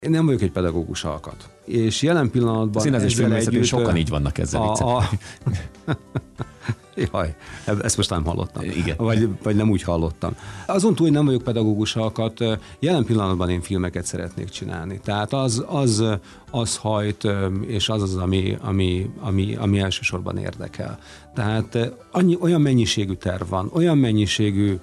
Én nem vagyok egy pedagógus alkat. És jelen pillanatban... Színezés filmészetén sokan így vannak ezzel a, a... Jaj, ezt most nem hallottam. Igen. Vagy, vagy nem úgy hallottam. Azon túl, hogy nem vagyok pedagógus alkat, jelen pillanatban én filmeket szeretnék csinálni. Tehát az, az, az hajt, és az az, ami, ami, ami, ami elsősorban érdekel. Tehát annyi, olyan mennyiségű terv van, olyan mennyiségű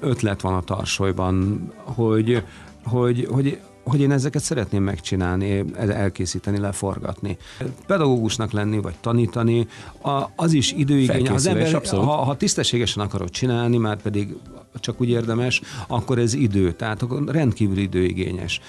ötlet van a tarsolyban, hogy, hogy, hogy hogy én ezeket szeretném megcsinálni, elkészíteni, leforgatni. Pedagógusnak lenni, vagy tanítani, az is időigény. Az ember, ha, ha tisztességesen akarod csinálni, már pedig csak úgy érdemes, akkor ez idő, tehát rendkívül időigényes.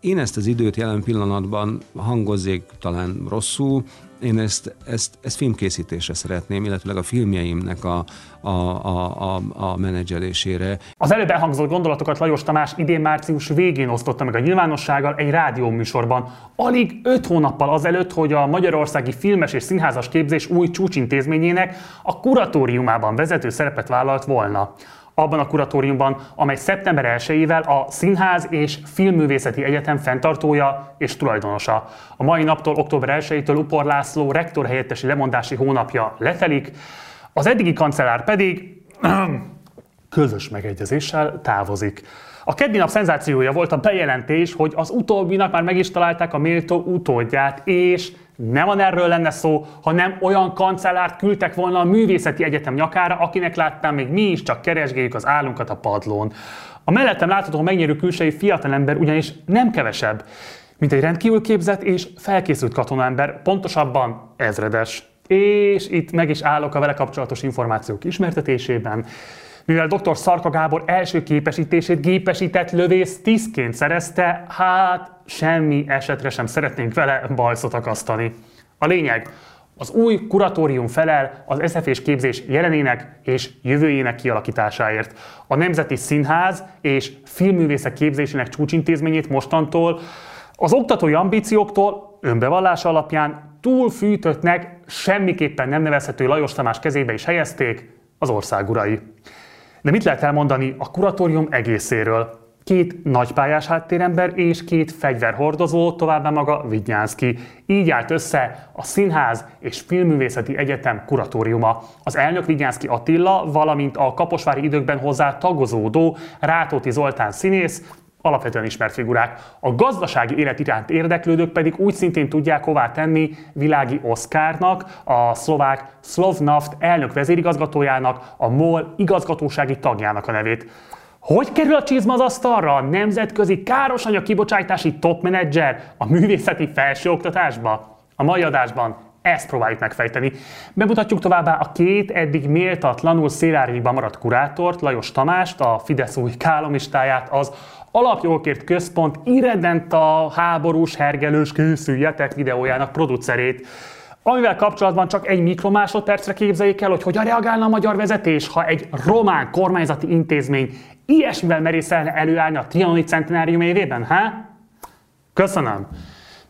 Én ezt az időt jelen pillanatban hangozzék talán rosszul, én ezt, ezt, ezt filmkészítésre szeretném, illetve a filmjeimnek a, a, a, a, a menedzselésére. Az előbb elhangzott gondolatokat Lajos Tamás idén március végén osztotta meg a nyilvánossággal egy rádióműsorban. Alig öt hónappal azelőtt, hogy a Magyarországi Filmes és Színházas Képzés új csúcsintézményének a kuratóriumában vezető szerepet vállalt volna abban a kuratóriumban, amely szeptember 1-ével a Színház és Filmművészeti Egyetem fenntartója és tulajdonosa. A mai naptól október 1-től Upor László rektor lemondási hónapja letelik, az eddigi kancellár pedig közös megegyezéssel távozik. A keddi nap szenzációja volt a bejelentés, hogy az utóbbinak már meg is találták a méltó utódját, és nem van erről lenne szó, hanem olyan kancellárt küldtek volna a művészeti egyetem nyakára, akinek láttam még mi is csak keresgéljük az állunkat a padlón. A mellettem látható megnyerő külsei fiatalember ugyanis nem kevesebb, mint egy rendkívül képzett és felkészült katonaember, pontosabban ezredes. És itt meg is állok a vele kapcsolatos információk ismertetésében. Mivel dr. Szarka Gábor első képesítését gépesített lövész tisztként szerezte, hát semmi esetre sem szeretnénk vele bajszot akasztani. A lényeg, az új kuratórium felel az SZF képzés jelenének és jövőjének kialakításáért. A Nemzeti Színház és Filmművészek képzésének csúcsintézményét mostantól az oktatói ambícióktól önbevallása alapján túlfűtöttnek, semmiképpen nem nevezhető Lajos Tamás kezébe is helyezték az országurai. De mit lehet elmondani a kuratórium egészéről? Két nagypályás háttérember és két fegyverhordozó, továbbá maga Vidnyánszki. Így állt össze a Színház és Filmművészeti Egyetem kuratóriuma. Az elnök Vidnyánszki Attila, valamint a kaposvári időkben hozzá tagozódó Rátóti Zoltán színész, alapvetően ismert figurák. A gazdasági élet iránt érdeklődők pedig úgy szintén tudják hová tenni világi Oszkárnak, a szlovák Slovnaft elnök vezérigazgatójának, a MOL igazgatósági tagjának a nevét. Hogy kerül a csizma az asztalra a nemzetközi károsanyag kibocsátási topmenedzser a művészeti felsőoktatásba? A mai adásban ezt próbáljuk megfejteni. Bemutatjuk továbbá a két eddig méltatlanul szélárnyékban maradt kurátort, Lajos Tamást, a Fidesz új kálomistáját, az Alapjogokért Központ irredent a háborús, hergelős készüljetek videójának producerét, amivel kapcsolatban csak egy mikromásodpercre képzeljék el, hogy hogyan reagálna a magyar vezetés, ha egy román kormányzati intézmény ilyesmivel merészelne előállni a trianoni centenárium évében, ha? Köszönöm.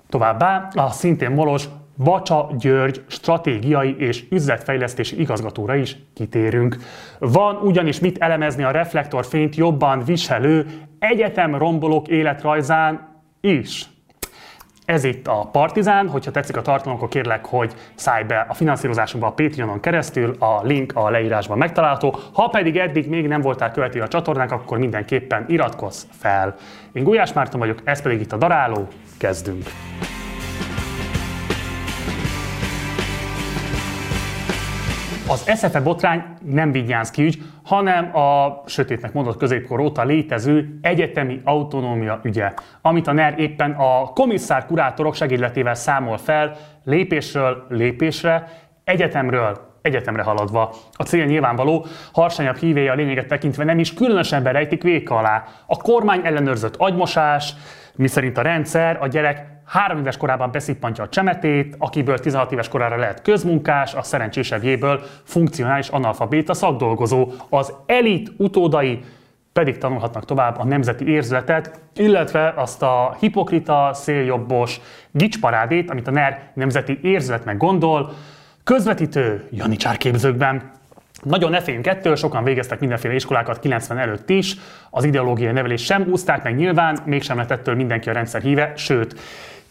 Továbbá a szintén molos Bacsa György stratégiai és üzletfejlesztési igazgatóra is kitérünk. Van ugyanis mit elemezni a reflektorfényt jobban viselő egyetem rombolók életrajzán is. Ez itt a Partizán, hogyha tetszik a tartalom, akkor kérlek, hogy szállj be a finanszírozásunkba a Patreonon keresztül, a link a leírásban megtalálható. Ha pedig eddig még nem voltál követő a csatornánk, akkor mindenképpen iratkozz fel. Én Gulyás Márton vagyok, ez pedig itt a Daráló, kezdünk! Az SZFE botrány nem Vigyánszki ügy, hanem a sötétnek mondott középkor óta létező egyetemi autonómia ügye, amit a NER éppen a komisszár kurátorok segédletével számol fel lépésről lépésre, egyetemről egyetemre haladva. A cél nyilvánvaló, harsanyabb hívéje a lényeget tekintve nem is különösebben rejtik véka alá. A kormány ellenőrzött agymosás, miszerint a rendszer a gyerek három éves korában beszippantja a csemetét, akiből 16 éves korára lehet közmunkás, a szerencsésebbjéből funkcionális analfabéta szakdolgozó. Az elit utódai pedig tanulhatnak tovább a nemzeti érzületet, illetve azt a hipokrita, széljobbos gicsparádét, amit a NER nemzeti érzületnek gondol, közvetítő janicsárképzőkben. Nagyon ne féljünk ettől, sokan végeztek mindenféle iskolákat 90 előtt is, az ideológiai nevelés sem úszták meg nyilván, mégsem lett ettől mindenki a rendszer híve, sőt,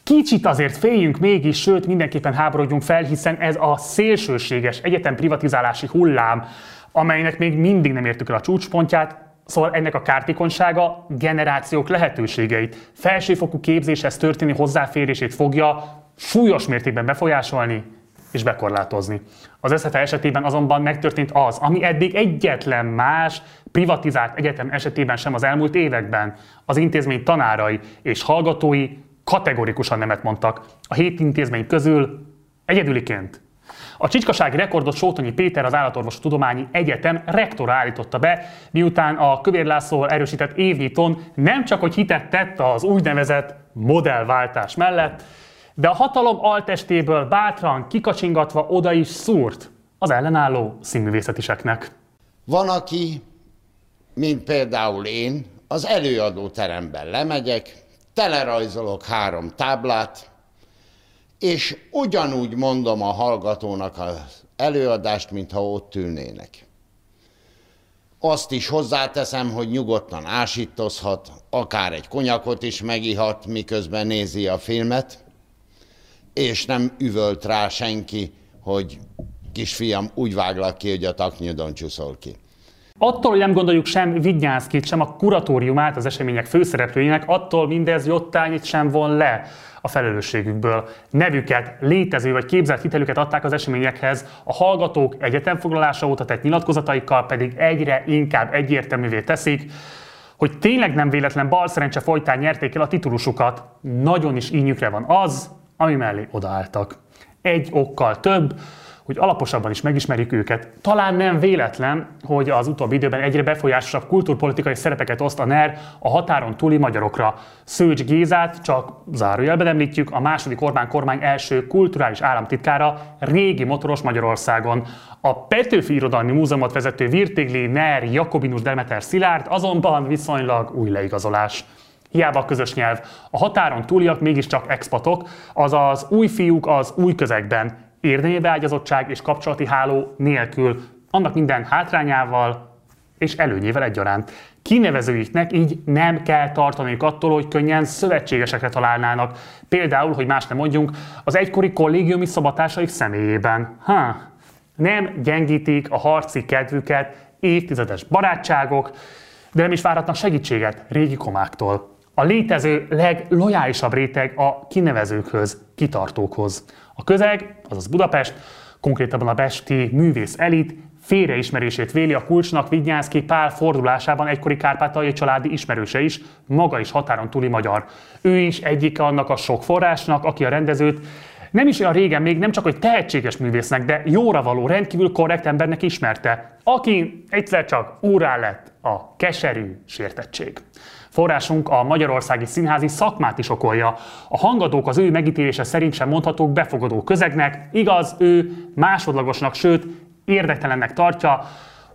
Kicsit azért féljünk mégis, sőt mindenképpen háborodjunk fel, hiszen ez a szélsőséges egyetem privatizálási hullám, amelynek még mindig nem értük el a csúcspontját, Szóval ennek a kártékonysága generációk lehetőségeit, felsőfokú képzéshez történő hozzáférését fogja súlyos mértékben befolyásolni és bekorlátozni. Az SZFE esetében azonban megtörtént az, ami eddig egyetlen más privatizált egyetem esetében sem az elmúlt években. Az intézmény tanárai és hallgatói kategorikusan nemet mondtak. A hét intézmény közül egyedüliként a csicskasági rekordot Sótonyi Péter, az Állatorvos Tudományi Egyetem rektora állította be, miután a Kövér László erősített évnyiton nem csak hogy hitet tett az úgynevezett modellváltás mellett, de a hatalom altestéből bátran kikacsingatva oda is szúrt az ellenálló színművészetiseknek. Van, aki, mint például én, az előadóteremben lemegyek, telerajzolok három táblát, és ugyanúgy mondom a hallgatónak az előadást, mintha ott ülnének. Azt is hozzáteszem, hogy nyugodtan ásítozhat, akár egy konyakot is megihat, miközben nézi a filmet, és nem üvölt rá senki, hogy kisfiam, úgy váglak ki, hogy a taknyodon csúszol ki. Attól, hogy nem gondoljuk sem Vignyánszkit, sem a kuratóriumát az események főszereplőinek, attól mindez jottányit sem von le a felelősségükből. Nevüket, létező vagy képzelt hitelüket adták az eseményekhez, a hallgatók egyetemfoglalása óta tett nyilatkozataikkal pedig egyre inkább egyértelművé teszik, hogy tényleg nem véletlen bal szerencse folytán nyerték el a titulusukat. Nagyon is ínyükre van az, ami mellé odaálltak. Egy okkal több, hogy alaposabban is megismerjük őket. Talán nem véletlen, hogy az utóbbi időben egyre befolyásosabb kulturpolitikai szerepeket oszt a NER a határon túli magyarokra. Szőcs Gézát csak zárójelben említjük, a második Orbán kormány első kulturális államtitkára régi motoros Magyarországon. A Petőfi Irodalmi Múzeumot vezető Virtigli NER Jakobinus Demeter Szilárd azonban viszonylag új leigazolás. Hiába a közös nyelv. A határon túliak mégiscsak expatok, azaz új fiúk az új közegben érdemi beágyazottság és kapcsolati háló nélkül, annak minden hátrányával és előnyével egyaránt. Kinevezőiknek így nem kell tartaniuk attól, hogy könnyen szövetségesekre találnának. Például, hogy más nem mondjunk, az egykori kollégiumi szabatásaik személyében. Ha, nem gyengítik a harci kedvüket évtizedes barátságok, de nem is várhatnak segítséget régi komáktól. A létező leglojálisabb réteg a kinevezőkhöz, kitartókhoz. A közeg, azaz Budapest, konkrétabban a pesti művész elit félreismerését véli a kulcsnak Vignyánszki Pál fordulásában egykori kárpátaljai családi ismerőse is, maga is határon túli magyar. Ő is egyike annak a sok forrásnak, aki a rendezőt nem is olyan régen még nem csak hogy tehetséges művésznek, de jóra való, rendkívül korrekt embernek ismerte, aki egyszer csak úrá lett a keserű sértettség. Forrásunk a magyarországi színházi szakmát is okolja. A hangadók az ő megítélése szerint sem mondhatók befogadó közegnek, igaz, ő másodlagosnak, sőt érdektelennek tartja,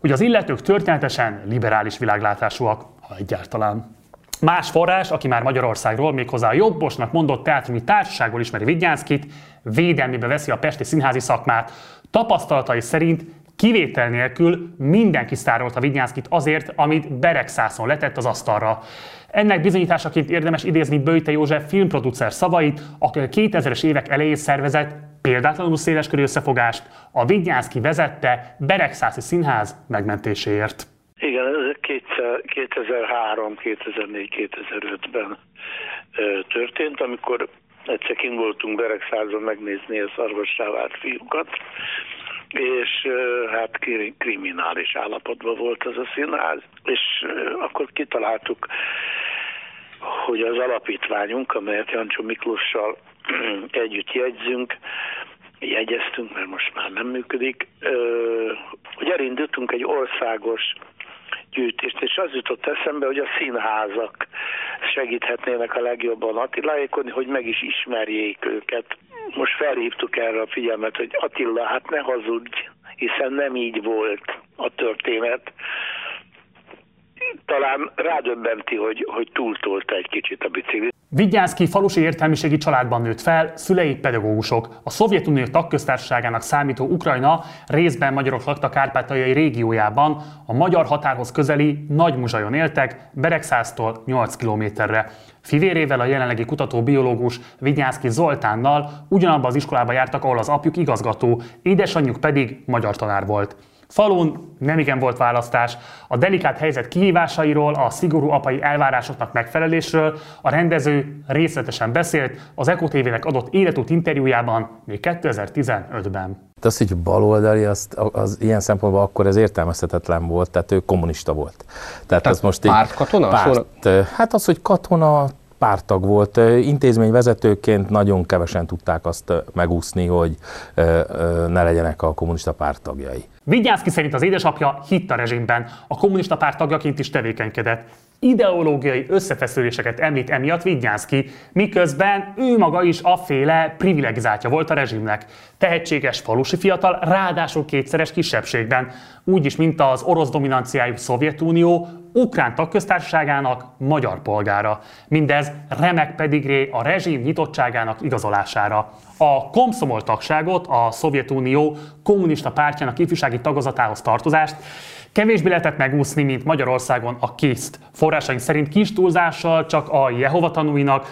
hogy az illetők történetesen liberális világlátásúak, ha egyáltalán. Más forrás, aki már Magyarországról, méghozzá jobbosnak mondott teátrumi társaságból ismeri Vignyánszkit, védelmébe veszi a pesti színházi szakmát. Tapasztalatai szerint Kivétel nélkül mindenki sztárolta Vignyánszkit azért, amit Beregszászon letett az asztalra. Ennek bizonyításaként érdemes idézni Böjte József filmproducer szavait, aki a 2000-es évek elején szervezett példátlanul széleskörű összefogást a Vignyánszki vezette Beregszászi Színház megmentéséért. Igen, ez 2003, 2004, 2005-ben történt, amikor egyszer kint voltunk Beregszázon megnézni a szarvassá vált fiúkat, és hát kriminális állapotban volt az a színház, és akkor kitaláltuk, hogy az alapítványunk, amelyet Jancsó Miklóssal együtt jegyzünk, jegyeztünk, mert most már nem működik, hogy elindítunk egy országos gyűjtést, és az jutott eszembe, hogy a színházak segíthetnének a legjobban Attiláékon, hogy meg is ismerjék őket. Most felhívtuk erre a figyelmet, hogy Attila, hát ne hazudj, hiszen nem így volt a történet. Talán rádöbbenti, hogy, hogy túltolta egy kicsit a biciklit. Vigyánszki falusi értelmiségi családban nőtt fel, szülei pedagógusok. A Szovjetunió tagköztársaságának számító Ukrajna részben magyarok lakta kárpátaljai régiójában, a magyar határhoz közeli Nagymuzsajon éltek, Beregszáztól 8 kilométerre. Fivérével a jelenlegi kutató biológus Vigyánszki Zoltánnal ugyanabba az iskolába jártak, ahol az apjuk igazgató, édesanyjuk pedig magyar tanár volt. Falun nem igen volt választás. A delikát helyzet kihívásairól, a szigorú apai elvárásoknak megfelelésről a rendező részletesen beszélt az Eko TV-nek adott életút interjújában még 2015-ben. De az, hogy baloldali, az, az ilyen szempontból akkor ez értelmezhetetlen volt, tehát ő kommunista volt. Tehát, tehát az most párt katona? Párt, hát az, hogy katona, pártag volt. Intézményvezetőként nagyon kevesen tudták azt megúszni, hogy ne legyenek a kommunista pártagjai. Vigyázki szerint az édesapja hitt a rezsimben, a kommunista párt tagjaként is tevékenykedett. Ideológiai összefeszüléseket említ emiatt Vigyánszki, miközben ő maga is a féle privilegizáltja volt a rezsimnek. Tehetséges falusi fiatal, ráadásul kétszeres kisebbségben, úgyis, mint az orosz dominanciájú Szovjetunió, ukrán tagköztársaságának magyar polgára. Mindez remek pedigré a rezsim nyitottságának igazolására. A komszomol tagságot, a Szovjetunió kommunista pártjának ifjúsági tagozatához tartozást kevésbé lehetett megúszni, mint Magyarországon a KISZT. Forrásaink szerint kis túlzással csak a Jehova tanúinak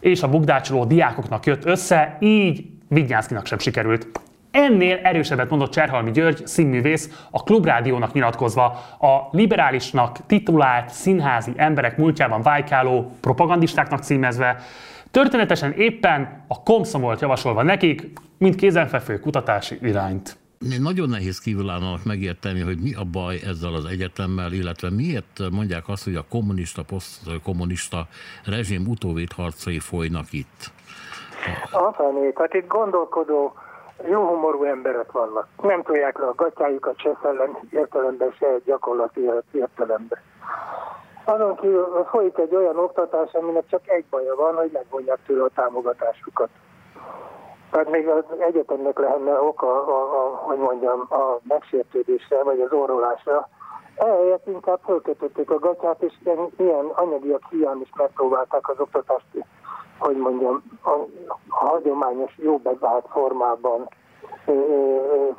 és a bugdácsoló diákoknak jött össze, így Vignyánszkinak sem sikerült. Ennél erősebbet mondott Cserhalmi György, színművész, a Klubrádiónak nyilatkozva a liberálisnak titulált színházi emberek múltjában vájkáló propagandistáknak címezve, történetesen éppen a komszomolt javasolva nekik, mint kézenfekvő kutatási irányt. Nagyon nehéz kívülállónak megérteni, hogy mi a baj ezzel az egyetemmel, illetve miért mondják azt, hogy a kommunista, posztkommunista rezsim utóvédharcai folynak itt. Afanék, hát itt gondolkodó jó humorú emberek vannak. Nem tudják le a gatyájukat se szellem értelemben, se gyakorlati értelemben. Azon kívül folyik egy olyan oktatás, aminek csak egy baja van, hogy megvonják tőle a támogatásukat. Tehát még az egyetemnek lenne oka, a, a, hogy mondjam, a megsértődésre, vagy az orrolásra. Ehelyett inkább fölkötötték a gatyát, és ilyen anyagiak hiány is megpróbálták az oktatást hogy mondjam, a, a hagyományos, jó bevált formában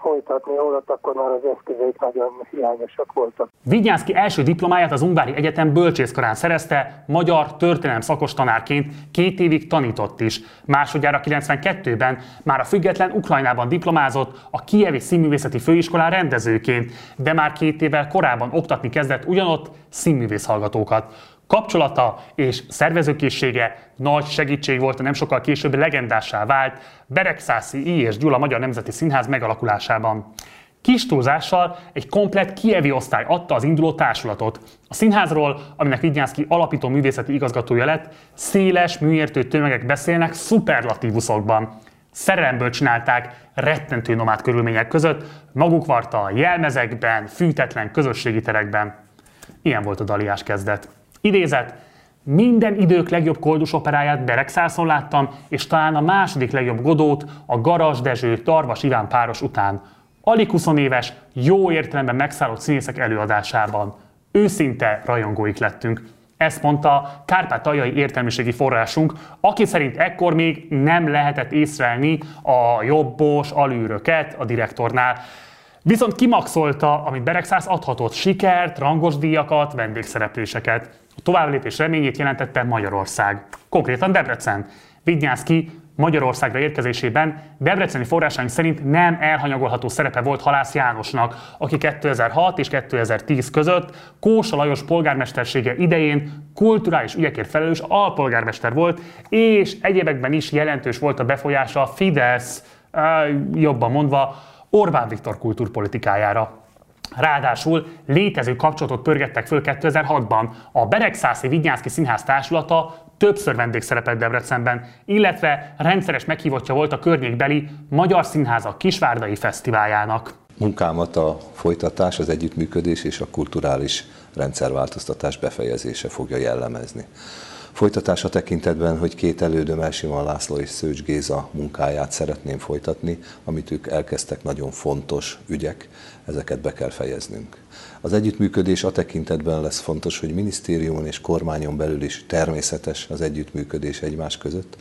folytatni, holott akkor már az eszközeik nagyon hiányosak voltak. Vigyánszki első diplomáját az Ungvári Egyetem bölcsészkarán szerezte, magyar történelem szakos tanárként két évig tanított is. Másodjára 92-ben már a független Ukrajnában diplomázott a Kievi Színművészeti Főiskolán rendezőként, de már két évvel korábban oktatni kezdett ugyanott színművész hallgatókat. Kapcsolata és szervezőkészsége nagy segítség volt a nem sokkal később legendássá vált Beregszászi I. és Gyula Magyar Nemzeti Színház megalakulásában. Kis túlzással egy komplett kievi osztály adta az induló társulatot. A színházról, aminek Vignyánszki alapító művészeti igazgatója lett, széles, műértő tömegek beszélnek szuperlatívuszokban. Szerelemből csinálták, rettentő nomád körülmények között, maguk varta jelmezekben, fűtetlen közösségi terekben. Ilyen volt a daliás kezdet. Idézet, minden idők legjobb koldus operáját Beregszászon láttam, és talán a második legjobb Godót a Garas Dezső Tarvas Iván páros után. Alig 20 éves, jó értelemben megszállott színészek előadásában. Őszinte rajongóik lettünk. Ezt mondta kárpátaljai értelmiségi forrásunk, aki szerint ekkor még nem lehetett észrelni a jobbos alűröket a direktornál. Viszont kimaxolta, amit Beregszász adhatott, sikert, rangos díjakat, vendégszerepléseket. A továbblépés reményét jelentette Magyarország, konkrétan Debrecen. Vignyászki Magyarországra érkezésében debreceni forrásaink szerint nem elhanyagolható szerepe volt Halász Jánosnak, aki 2006 és 2010 között Kósa Lajos polgármestersége idején kulturális ügyekért felelős alpolgármester volt, és egyébekben is jelentős volt a befolyása a Fidesz, jobban mondva, Orbán Viktor kultúrpolitikájára. Ráadásul létező kapcsolatot pörgettek föl 2006-ban. A Beregszászi Vignyánszki Színház Társulata többször vendégszerepelt Debrecenben, illetve rendszeres meghívottja volt a környékbeli Magyar Színházak Kisvárdai Fesztiváljának. Munkámat a folytatás, az együttműködés és a kulturális rendszerváltoztatás befejezése fogja jellemezni. Folytatása tekintetben, hogy két elődöm Elsimon László és Szőcs Géza munkáját szeretném folytatni, amit ők elkezdtek nagyon fontos ügyek, ezeket be kell fejeznünk. Az együttműködés a tekintetben lesz fontos, hogy minisztériumon és kormányon belül is természetes az együttműködés egymás között,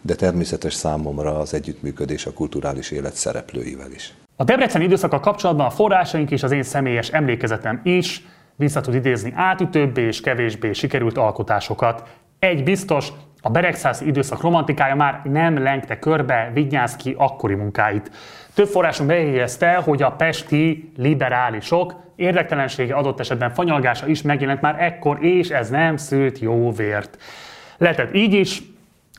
de természetes számomra az együttműködés a kulturális élet szereplőivel is. A Debreceni időszaka kapcsolatban a forrásaink és az én személyes emlékezetem is vissza tud idézni átütőbbé és kevésbé sikerült alkotásokat. Egy biztos, a Beregszász időszak romantikája már nem lengte körbe Vignyánszki akkori munkáit. Több forrásunk bejegyezte, hogy a pesti liberálisok érdektelensége adott esetben fanyalgása is megjelent már ekkor, és ez nem szült jó vért. Lehetett így is,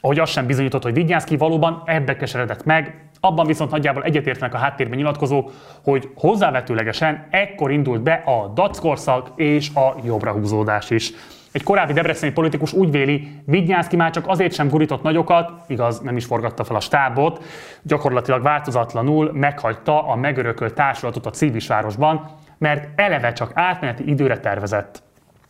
ahogy az sem bizonyított, hogy Vignyánszki valóban ebbe keseredett meg, abban viszont nagyjából egyetértnek a háttérben nyilatkozók, hogy hozzávetőlegesen ekkor indult be a dackorszak és a jobbra húzódás is. Egy korábbi debreceni politikus úgy véli, Vignyánszki már csak azért sem gurított nagyokat, igaz, nem is forgatta fel a stábot, gyakorlatilag változatlanul meghagyta a megörökölt társulatot a Civisvárosban, mert eleve csak átmeneti időre tervezett.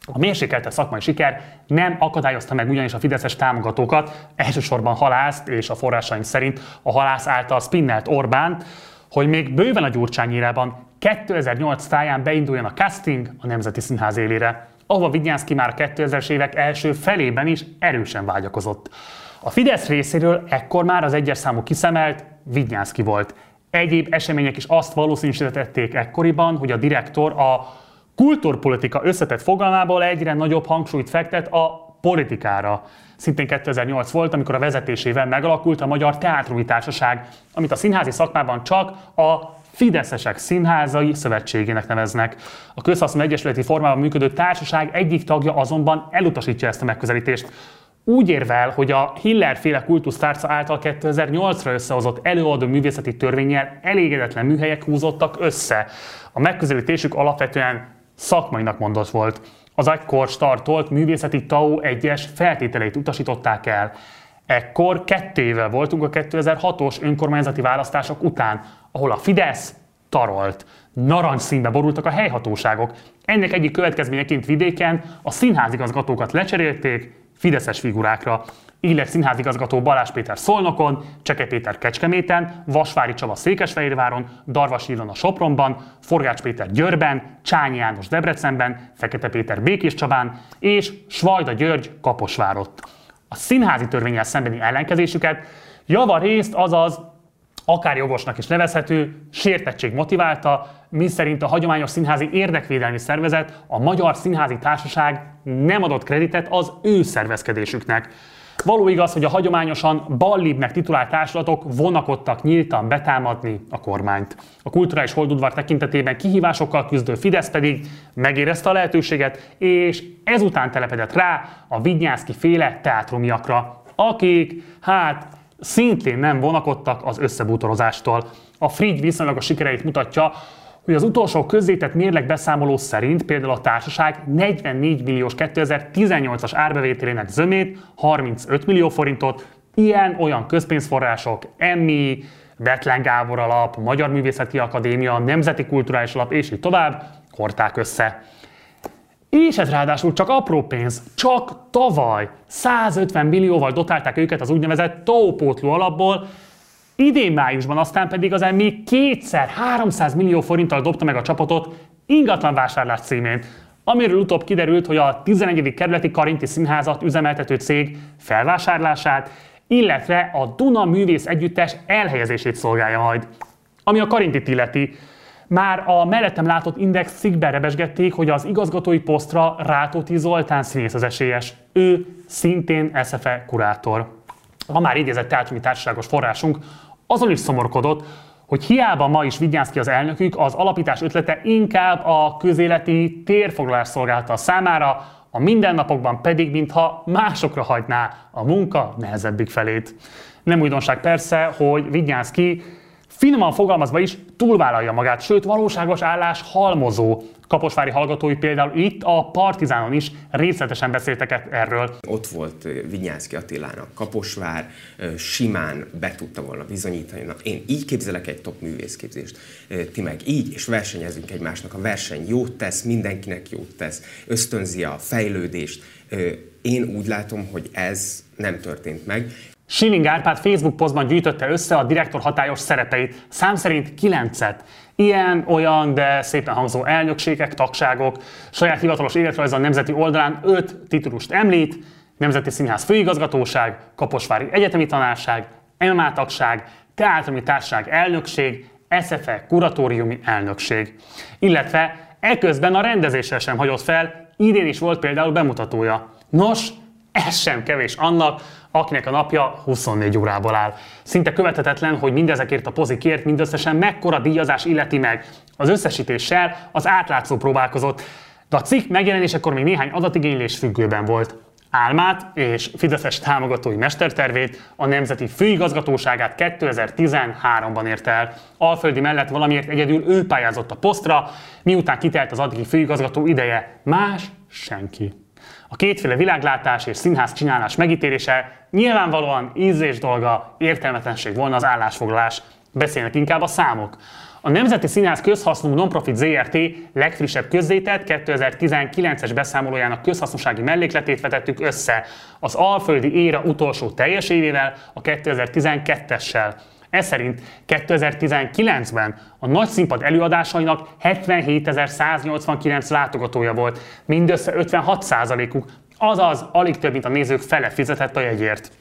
A mérsékelte szakmai siker nem akadályozta meg ugyanis a fideszes támogatókat, elsősorban halászt és a forrásaink szerint a halász által spinnelt Orbán, hogy még bőven a gyurcsányírában 2008 táján beinduljon a casting a Nemzeti Színház élére, ahova Vigyánszki már 2000-es évek első felében is erősen vágyakozott. A Fidesz részéről ekkor már az egyes számú kiszemelt Vigyánszki volt. Egyéb események is azt valószínűsítették ekkoriban, hogy a direktor a kultúrpolitika összetett fogalmából egyre nagyobb hangsúlyt fektet a politikára. Szintén 2008 volt, amikor a vezetésével megalakult a Magyar Teátrumi Társaság, amit a színházi szakmában csak a Fideszesek Színházai Szövetségének neveznek. A közhasznú egyesületi formában működő társaság egyik tagja azonban elutasítja ezt a megközelítést. Úgy érvel, hogy a Hiller féle kultusztárca által 2008-ra összehozott előadó művészeti törvényel elégedetlen műhelyek húzottak össze. A megközelítésük alapvetően szakmainak mondott volt. Az egykor startolt művészeti TAO egyes feltételeit utasították el. Ekkor kettével voltunk a 2006-os önkormányzati választások után, ahol a Fidesz tarolt. Narancsszínbe borultak a helyhatóságok. Ennek egyik következményeként vidéken a színházigazgatókat lecserélték fideszes figurákra. Így lett színházigazgató Balázs Péter Szolnokon, Cseke Péter Kecskeméten, Vasvári Csaba Székesfehérváron, Darvas Ilon a Sopronban, Forgács Péter Győrben, Csányi János Debrecenben, Fekete Péter Békés Csabán és Svajda György Kaposvárott. A színházi törvényel szembeni ellenkezésüket javarészt, azaz akár jogosnak is nevezhető, sértettség motiválta, mi a hagyományos színházi érdekvédelmi szervezet, a Magyar Színházi Társaság nem adott kreditet az ő szervezkedésüknek. Való igaz, hogy a hagyományosan ballibbnek titulált társulatok vonakodtak nyíltan betámadni a kormányt. A kulturális holdudvar tekintetében kihívásokkal küzdő Fidesz pedig megérezte a lehetőséget, és ezután telepedett rá a Vidnyászki féle teátrumiakra, akik, hát, szintén nem vonakodtak az összebútorozástól. A Frigy viszonylag a sikereit mutatja, hogy az utolsó közzétett mérleg beszámoló szerint például a társaság 44 milliós 2018-as árbevételének zömét, 35 millió forintot, ilyen-olyan közpénzforrások, Emmi, Betlen Gábor alap, Magyar Művészeti Akadémia, Nemzeti Kulturális Alap és így tovább hordták össze. És ez ráadásul csak apró pénz. Csak tavaly 150 millióval dotálták őket az úgynevezett tópótló alapból, Idén májusban aztán pedig az még kétszer 300 millió forinttal dobta meg a csapatot ingatlan vásárlás címén, amiről utóbb kiderült, hogy a 11. kerületi Karinti Színházat üzemeltető cég felvásárlását, illetve a Duna Művész Együttes elhelyezését szolgálja majd. Ami a Karintit illeti, már a mellettem látott Index cikkben rebesgették, hogy az igazgatói posztra Rátóti Zoltán színész az esélyes. Ő szintén SFE kurátor. A már idézett teátrumi társaságos forrásunk azon is szomorkodott, hogy hiába ma is Vigyánszki az elnökük, az alapítás ötlete inkább a közéleti térfoglalás szolgálta számára, a mindennapokban pedig, mintha másokra hagyná a munka nehezebbik felét. Nem újdonság persze, hogy Vigyánszki finoman fogalmazva is túlvállalja magát, sőt valóságos állás halmozó. Kaposvári hallgatói például itt a Partizánon is részletesen beszéltek erről. Ott volt Vinyánszki Attilának Kaposvár, simán be tudta volna bizonyítani. Na, én így képzelek egy top művészképzést, ti meg így, és versenyezünk egymásnak. A verseny jót tesz, mindenkinek jót tesz, ösztönzi a fejlődést, Én úgy látom, hogy ez nem történt meg. Schilling Árpád Facebook posztban gyűjtötte össze a direktor hatályos szerepeit, szám szerint kilencet. Ilyen, olyan, de szépen hangzó elnökségek, tagságok, saját hivatalos életrajza a nemzeti oldalán öt titulust említ, Nemzeti Színház Főigazgatóság, Kaposvári Egyetemi Tanárság, MMA tagság, Teátrumi Társaság elnökség, SFE kuratóriumi elnökség. Illetve eközben a rendezéssel sem hagyott fel, idén is volt például bemutatója. Nos, ez sem kevés annak, akinek a napja 24 órából áll. Szinte követhetetlen, hogy mindezekért a pozikért mindösszesen mekkora díjazás illeti meg. Az összesítéssel az átlátszó próbálkozott, de a cikk megjelenésekor még néhány adatigénylés függőben volt. Álmát és Fideszes támogatói mestertervét, a Nemzeti Főigazgatóságát 2013-ban érte el. Alföldi mellett valamiért egyedül ő pályázott a posztra, miután kitelt az addigi főigazgató ideje. Más senki. A kétféle világlátás és színház csinálás megítélése nyilvánvalóan ízlés dolga, értelmetlenség volna az állásfoglalás. Beszélnek inkább a számok. A Nemzeti Színház közhasznú nonprofit ZRT legfrissebb közzétett 2019-es beszámolójának közhasznossági mellékletét vetettük össze az Alföldi éra utolsó teljes évével, a 2012-essel. Ez szerint 2019-ben a nagy színpad előadásainak 77.189 látogatója volt, mindössze 56%-uk, azaz alig több, mint a nézők fele fizetett a jegyért.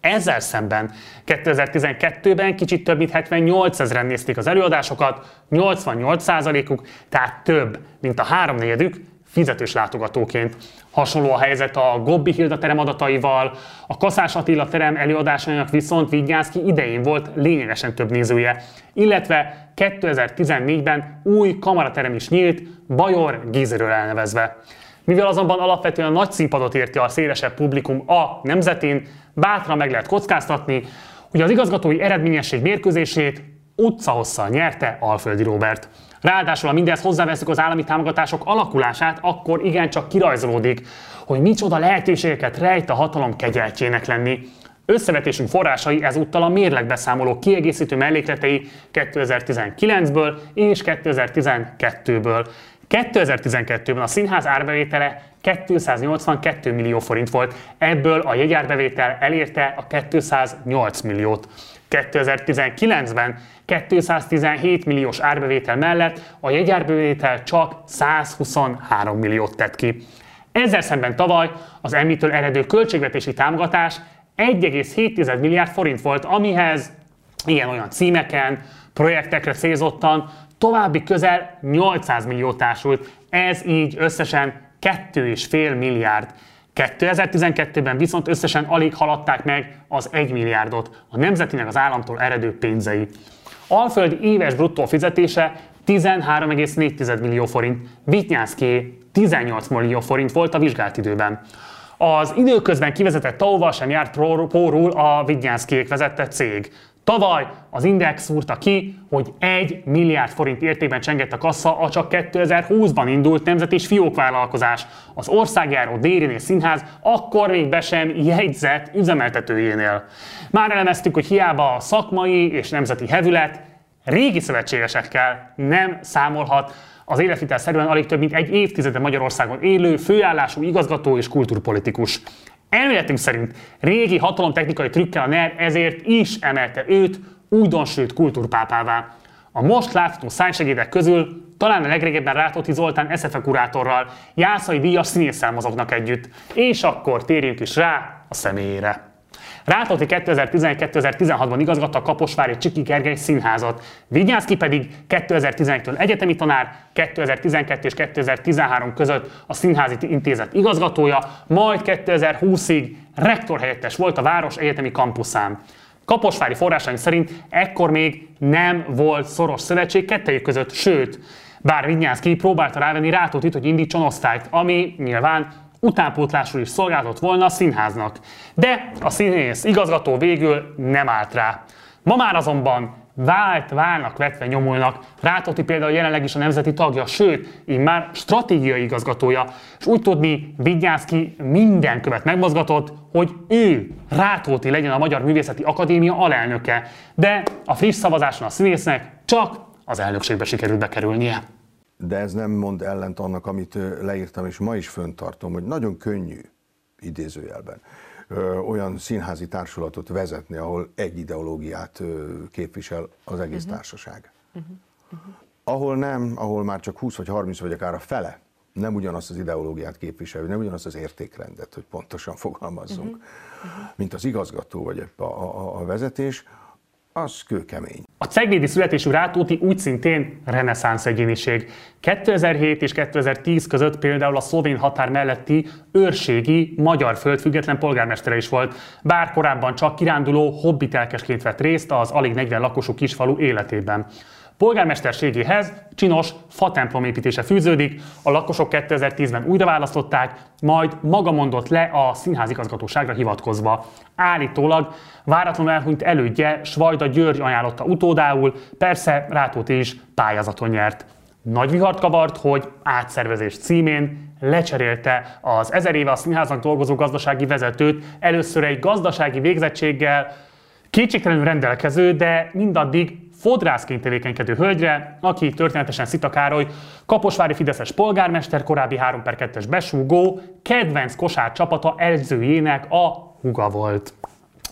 Ezzel szemben 2012-ben kicsit több mint 78 ezeren nézték az előadásokat, 88%-uk, tehát több, mint a háromnegyedük fizetős látogatóként. Hasonló a helyzet a Gobbi Hilda terem adataival, a Kaszás Attila terem előadásainak viszont Vigyánszki idején volt lényegesen több nézője. Illetve 2014-ben új kamaraterem is nyílt, Bajor Gízerről elnevezve. Mivel azonban alapvetően nagy színpadot érti a szélesebb publikum a nemzetén, bátran meg lehet kockáztatni, hogy az igazgatói eredményesség mérkőzését utcahosszal nyerte Alföldi Robert. Ráadásul, ha mindezt hozzáveszünk az állami támogatások alakulását, akkor igencsak kirajzolódik, hogy micsoda lehetőségeket rejt a hatalom kegyeltjének lenni. Összevetésünk forrásai ezúttal a mérlegbeszámoló kiegészítő mellékletei 2019-ből és 2012-ből. 2012-ben a színház árbevétele 282 millió forint volt, ebből a jegyárbevétel elérte a 208 milliót. 2019-ben 217 milliós árbevétel mellett a jegyárbevétel csak 123 milliót tett ki. Ezzel szemben tavaly az emmitől eredő költségvetési támogatás 1,7 milliárd forint volt, amihez ilyen-olyan címeken, projektekre célzottan további közel 800 millió társult, ez így összesen 2,5 milliárd. 2012-ben viszont összesen alig haladták meg az 1 milliárdot, a nemzetinek az államtól eredő pénzei. Alföld éves bruttó fizetése 13,4 millió forint, Vitnyánszké 18 millió forint volt a vizsgált időben. Az időközben kivezetett tau sem járt pórul a Vidnyánszkék vezette cég. Tavaly az Index szúrta ki, hogy 1 milliárd forint értékben csengett a kassa a csak 2020-ban indult nemzeti és fiókvállalkozás. Az országjáró Dérinél Színház akkor még be sem jegyzett üzemeltetőjénél. Már elemeztük, hogy hiába a szakmai és nemzeti hevület régi szövetségesekkel nem számolhat az életvitel szerűen alig több mint egy évtizede Magyarországon élő, főállású igazgató és kulturpolitikus. Elméletünk szerint régi hatalomtechnikai trükkel a NER ezért is emelte őt újdonsült kultúrpápává. A most látható szájsegédek közül talán a legrégebben Rátóti Zoltán SZFE kurátorral, Jászai díjas mozognak együtt. És akkor térjünk is rá a személyére. Rátóti 2011-2016-ban igazgatta a Kaposvári Csiki Gergely színházat, Vigyánszki pedig 2011-től egyetemi tanár, 2012 és 2013 között a Színházi Intézet igazgatója, majd 2020-ig rektorhelyettes volt a város egyetemi kampuszán. Kaposvári forrásaink szerint ekkor még nem volt szoros szövetség kettejük között, sőt, bár Vinyánszki próbálta rávenni Rátótit, hogy indítson osztályt, ami nyilván utánpótlásul is szolgáltott volna a színháznak. De a színész igazgató végül nem állt rá. Ma már azonban vált, válnak, vetve nyomulnak. Rátóti például jelenleg is a nemzeti tagja, sőt, már stratégiai igazgatója. És úgy tudni, Vigyászki minden követ megmozgatott, hogy ő, Rátóti legyen a Magyar Művészeti Akadémia alelnöke. De a friss szavazáson a színésznek csak az elnökségbe sikerült bekerülnie de ez nem mond ellent annak, amit leírtam, és ma is föntartom, hogy nagyon könnyű idézőjelben, olyan színházi társulatot vezetni, ahol egy ideológiát képvisel az egész uh-huh. társaság. Uh-huh. Uh-huh. Ahol nem, ahol már csak 20 vagy 30 vagy akár a fele nem ugyanazt az ideológiát képviselő, nem ugyanazt az értékrendet, hogy pontosan fogalmazzunk, uh-huh. Uh-huh. mint az igazgató vagy a, a, a vezetés, az kőkemény. A ceglédi születésű Rátóti úgy szintén reneszánsz egyéniség. 2007 és 2010 között például a szlovén határ melletti őrségi magyar földfüggetlen polgármestere is volt, bár korábban csak kiránduló hobbitelkesként vett részt az alig 40 lakosú kisfalu életében. Polgármesterségéhez csinos fatemplom építése fűződik, a lakosok 2010-ben újra választották, majd maga mondott le a színházigazgatóságra hivatkozva. Állítólag váratlanul elhunyt elődje Svajda György ajánlotta utódául, persze Rátóti is pályázaton nyert. Nagy vihart kavart, hogy átszervezés címén lecserélte az ezer éve a színháznak dolgozó gazdasági vezetőt, először egy gazdasági végzettséggel, kétségtelenül rendelkező, de mindaddig fodrászként tevékenykedő hölgyre, aki történetesen Szita Károly, Kaposvári Fideszes polgármester, korábbi 3 per 2-es besúgó, kedvenc kosár csapata edzőjének a huga volt.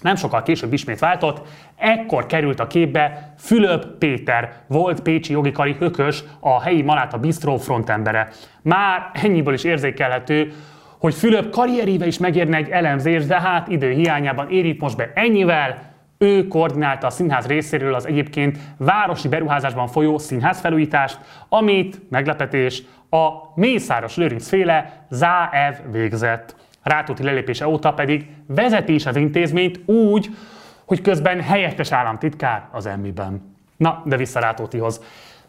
Nem sokkal később ismét váltott, ekkor került a képbe Fülöp Péter, volt pécsi jogi kari hökös, a helyi Maláta Bistro frontembere. Már ennyiből is érzékelhető, hogy Fülöp karrieréve is megérne egy elemzés, de hát idő hiányában érít most be ennyivel, ő koordinálta a színház részéről az egyébként városi beruházásban folyó színház felújítást, amit, meglepetés, a Mészáros Lőrinc féle Záev végzett. Rátóti lelépése óta pedig vezeti is az intézményt úgy, hogy közben helyettes államtitkár az emmiben. Na, de vissza Rátótihoz.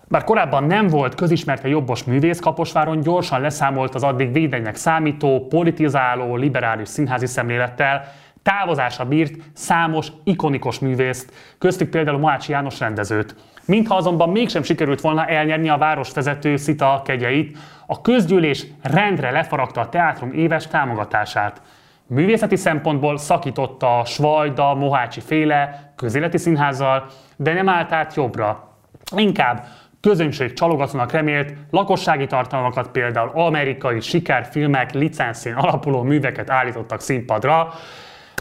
Bár korábban nem volt közismerte jobbos művész, Kaposváron gyorsan leszámolt az addig védegynek számító, politizáló, liberális színházi szemlélettel, távozása bírt számos ikonikus művészt, köztük például Moácsi János rendezőt. Mintha azonban mégsem sikerült volna elnyerni a városvezető szita kegyeit, a közgyűlés rendre lefaragta a teátrum éves támogatását. Művészeti szempontból szakította a Svajda, Mohácsi féle közéleti színházzal, de nem állt át jobbra. Inkább közönség csalogatónak remélt lakossági tartalmakat, például amerikai sikerfilmek licenszén alapuló műveket állítottak színpadra,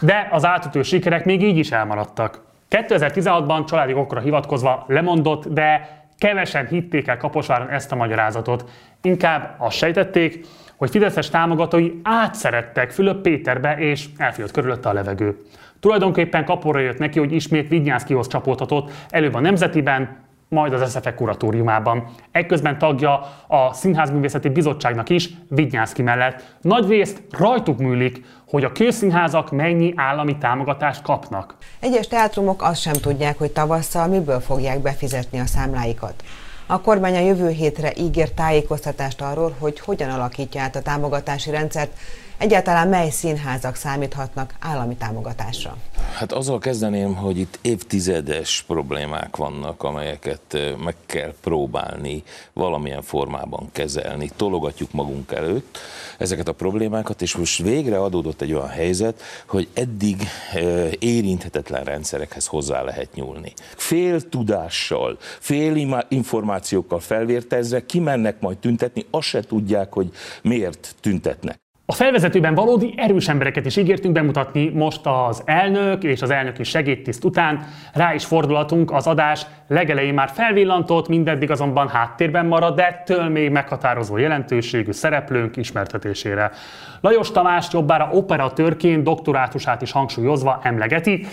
de az átütő sikerek még így is elmaradtak. 2016-ban családi okra hivatkozva lemondott, de kevesen hitték el Kaposváron ezt a magyarázatot. Inkább azt sejtették, hogy Fideszes támogatói átszerettek Fülöp Péterbe, és elfűlt körülötte a levegő. Tulajdonképpen kaporra jött neki, hogy ismét Vignyánszkihoz csapódhatott, előbb a Nemzetiben, majd az SZFE kuratóriumában. Ekközben tagja a Színházművészeti Bizottságnak is, Vidnyánszki mellett. Nagy részt rajtuk múlik, hogy a közszínházak mennyi állami támogatást kapnak. Egyes teátrumok azt sem tudják, hogy tavasszal miből fogják befizetni a számláikat. A kormány a jövő hétre ígér tájékoztatást arról, hogy hogyan alakítja át a támogatási rendszert, Egyáltalán mely színházak számíthatnak állami támogatásra? Hát azzal kezdeném, hogy itt évtizedes problémák vannak, amelyeket meg kell próbálni valamilyen formában kezelni. Tologatjuk magunk előtt ezeket a problémákat, és most végre adódott egy olyan helyzet, hogy eddig érinthetetlen rendszerekhez hozzá lehet nyúlni. Fél tudással, fél információkkal felvértezve kimennek majd tüntetni, azt se tudják, hogy miért tüntetnek. A felvezetőben valódi erős embereket is ígértünk bemutatni most az elnök és az elnöki segédtiszt után. Rá is fordulatunk az adás legelején már felvillantott, mindeddig azonban háttérben marad, de ettől még meghatározó jelentőségű szereplőnk ismertetésére. Lajos Tamás jobbára operatőrként doktorátusát is hangsúlyozva emlegeti.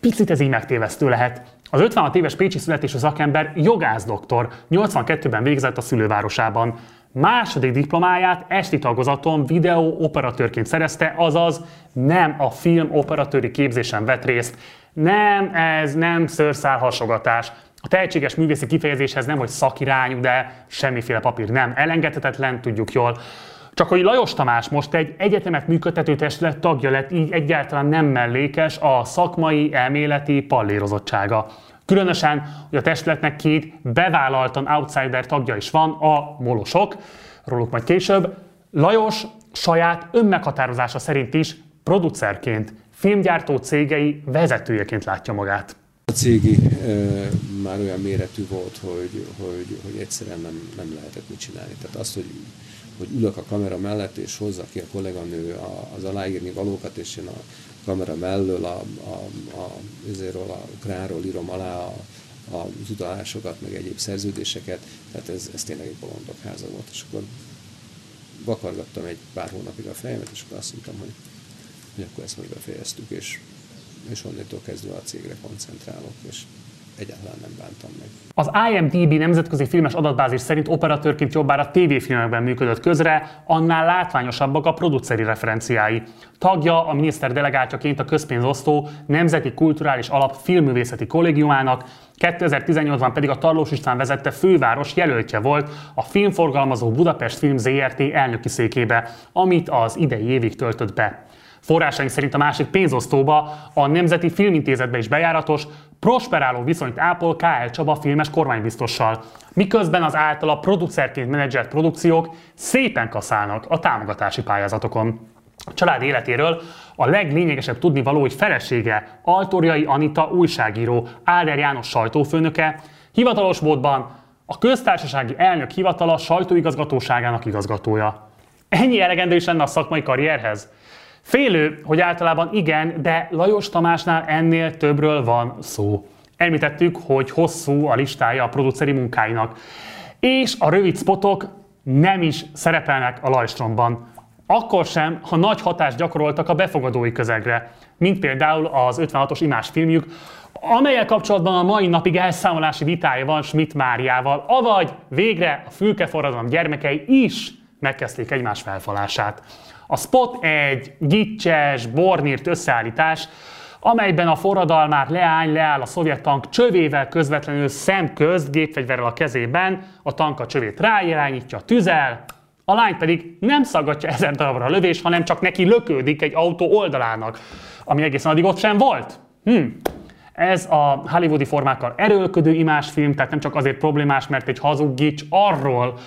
Picit ez így megtévesztő lehet. Az 56 éves pécsi születésű szakember jogász doktor, 82-ben végzett a szülővárosában. Második diplomáját esti tagozaton videó operatőrként szerezte, azaz nem a film operatőri képzésen vett részt. Nem, ez nem szőrszál hasogatás. A tehetséges művészi kifejezéshez nem, hogy szakirányú, de semmiféle papír nem elengedhetetlen, tudjuk jól. Csak hogy Lajos Tamás most egy egyetemet működtető testület tagja lett, így egyáltalán nem mellékes a szakmai, elméleti pallérozottsága. Különösen, hogy a testületnek két bevállaltan outsider tagja is van, a molosok, róluk majd később. Lajos saját önmeghatározása szerint is producerként, filmgyártó cégei vezetőjeként látja magát. A cégi e, már olyan méretű volt, hogy, hogy, hogy egyszerűen nem, nem lehetett mit csinálni. Tehát azt, hogy hogy ülök a kamera mellett, és hozza ki a kolléganő az aláírni valókat, és én a kamera mellől a, a, a, a, a kráról írom alá a, az utalásokat, meg egyéb szerződéseket, tehát ez, ez tényleg egy bolondok háza volt, és akkor vakargattam egy pár hónapig a fejemet, és akkor azt mondtam, hogy, hogy akkor ezt most befejeztük, és, és onnantól kezdve a cégre koncentrálok, és egyáltalán nem bántam meg. Az IMDb nemzetközi filmes adatbázis szerint operatőrként jobbára tévéfilmekben működött közre, annál látványosabbak a produceri referenciái. Tagja a miniszter delegáltjaként a közpénzosztó Nemzeti Kulturális Alap Filmművészeti Kollégiumának, 2018-ban pedig a Tarlós István vezette főváros jelöltje volt a filmforgalmazó Budapest Film ZRT elnöki székébe, amit az idei évig töltött be. Forrásaink szerint a másik pénzosztóba, a Nemzeti Filmintézetbe is bejáratos, prosperáló viszonyt ápol KL Csaba filmes kormánybiztossal, miközben az általa producerként menedzselt produkciók szépen kaszálnak a támogatási pályázatokon. A család életéről a leglényegesebb tudnivaló, hogy felesége, Altorjai Anita újságíró, Áder János sajtófőnöke, hivatalos módban a köztársasági elnök hivatala sajtóigazgatóságának igazgatója. Ennyi elegendő is lenne a szakmai karrierhez? Félő, hogy általában igen, de Lajos Tamásnál ennél többről van szó. Említettük, hogy hosszú a listája a produceri munkáinak. És a rövid spotok nem is szerepelnek a Lajstromban. Akkor sem, ha nagy hatást gyakoroltak a befogadói közegre, mint például az 56-os imás filmjük, amelyel kapcsolatban a mai napig elszámolási vitája van Schmidt Máriával, avagy végre a fülkeforradalom gyermekei is megkezdték egymás felfalását. A spot egy gicses, bornírt összeállítás, amelyben a forradalmár leány leáll a szovjet tank csövével közvetlenül szemközt, gépfegyverrel a kezében, a tank a csövét ráirányítja, tüzel, a lány pedig nem szaggatja ezer darabra a lövés, hanem csak neki lökődik egy autó oldalának, ami egészen addig ott sem volt. Hm. Ez a hollywoodi formákkal erőlködő imásfilm, tehát nem csak azért problémás, mert egy hazug gics arról,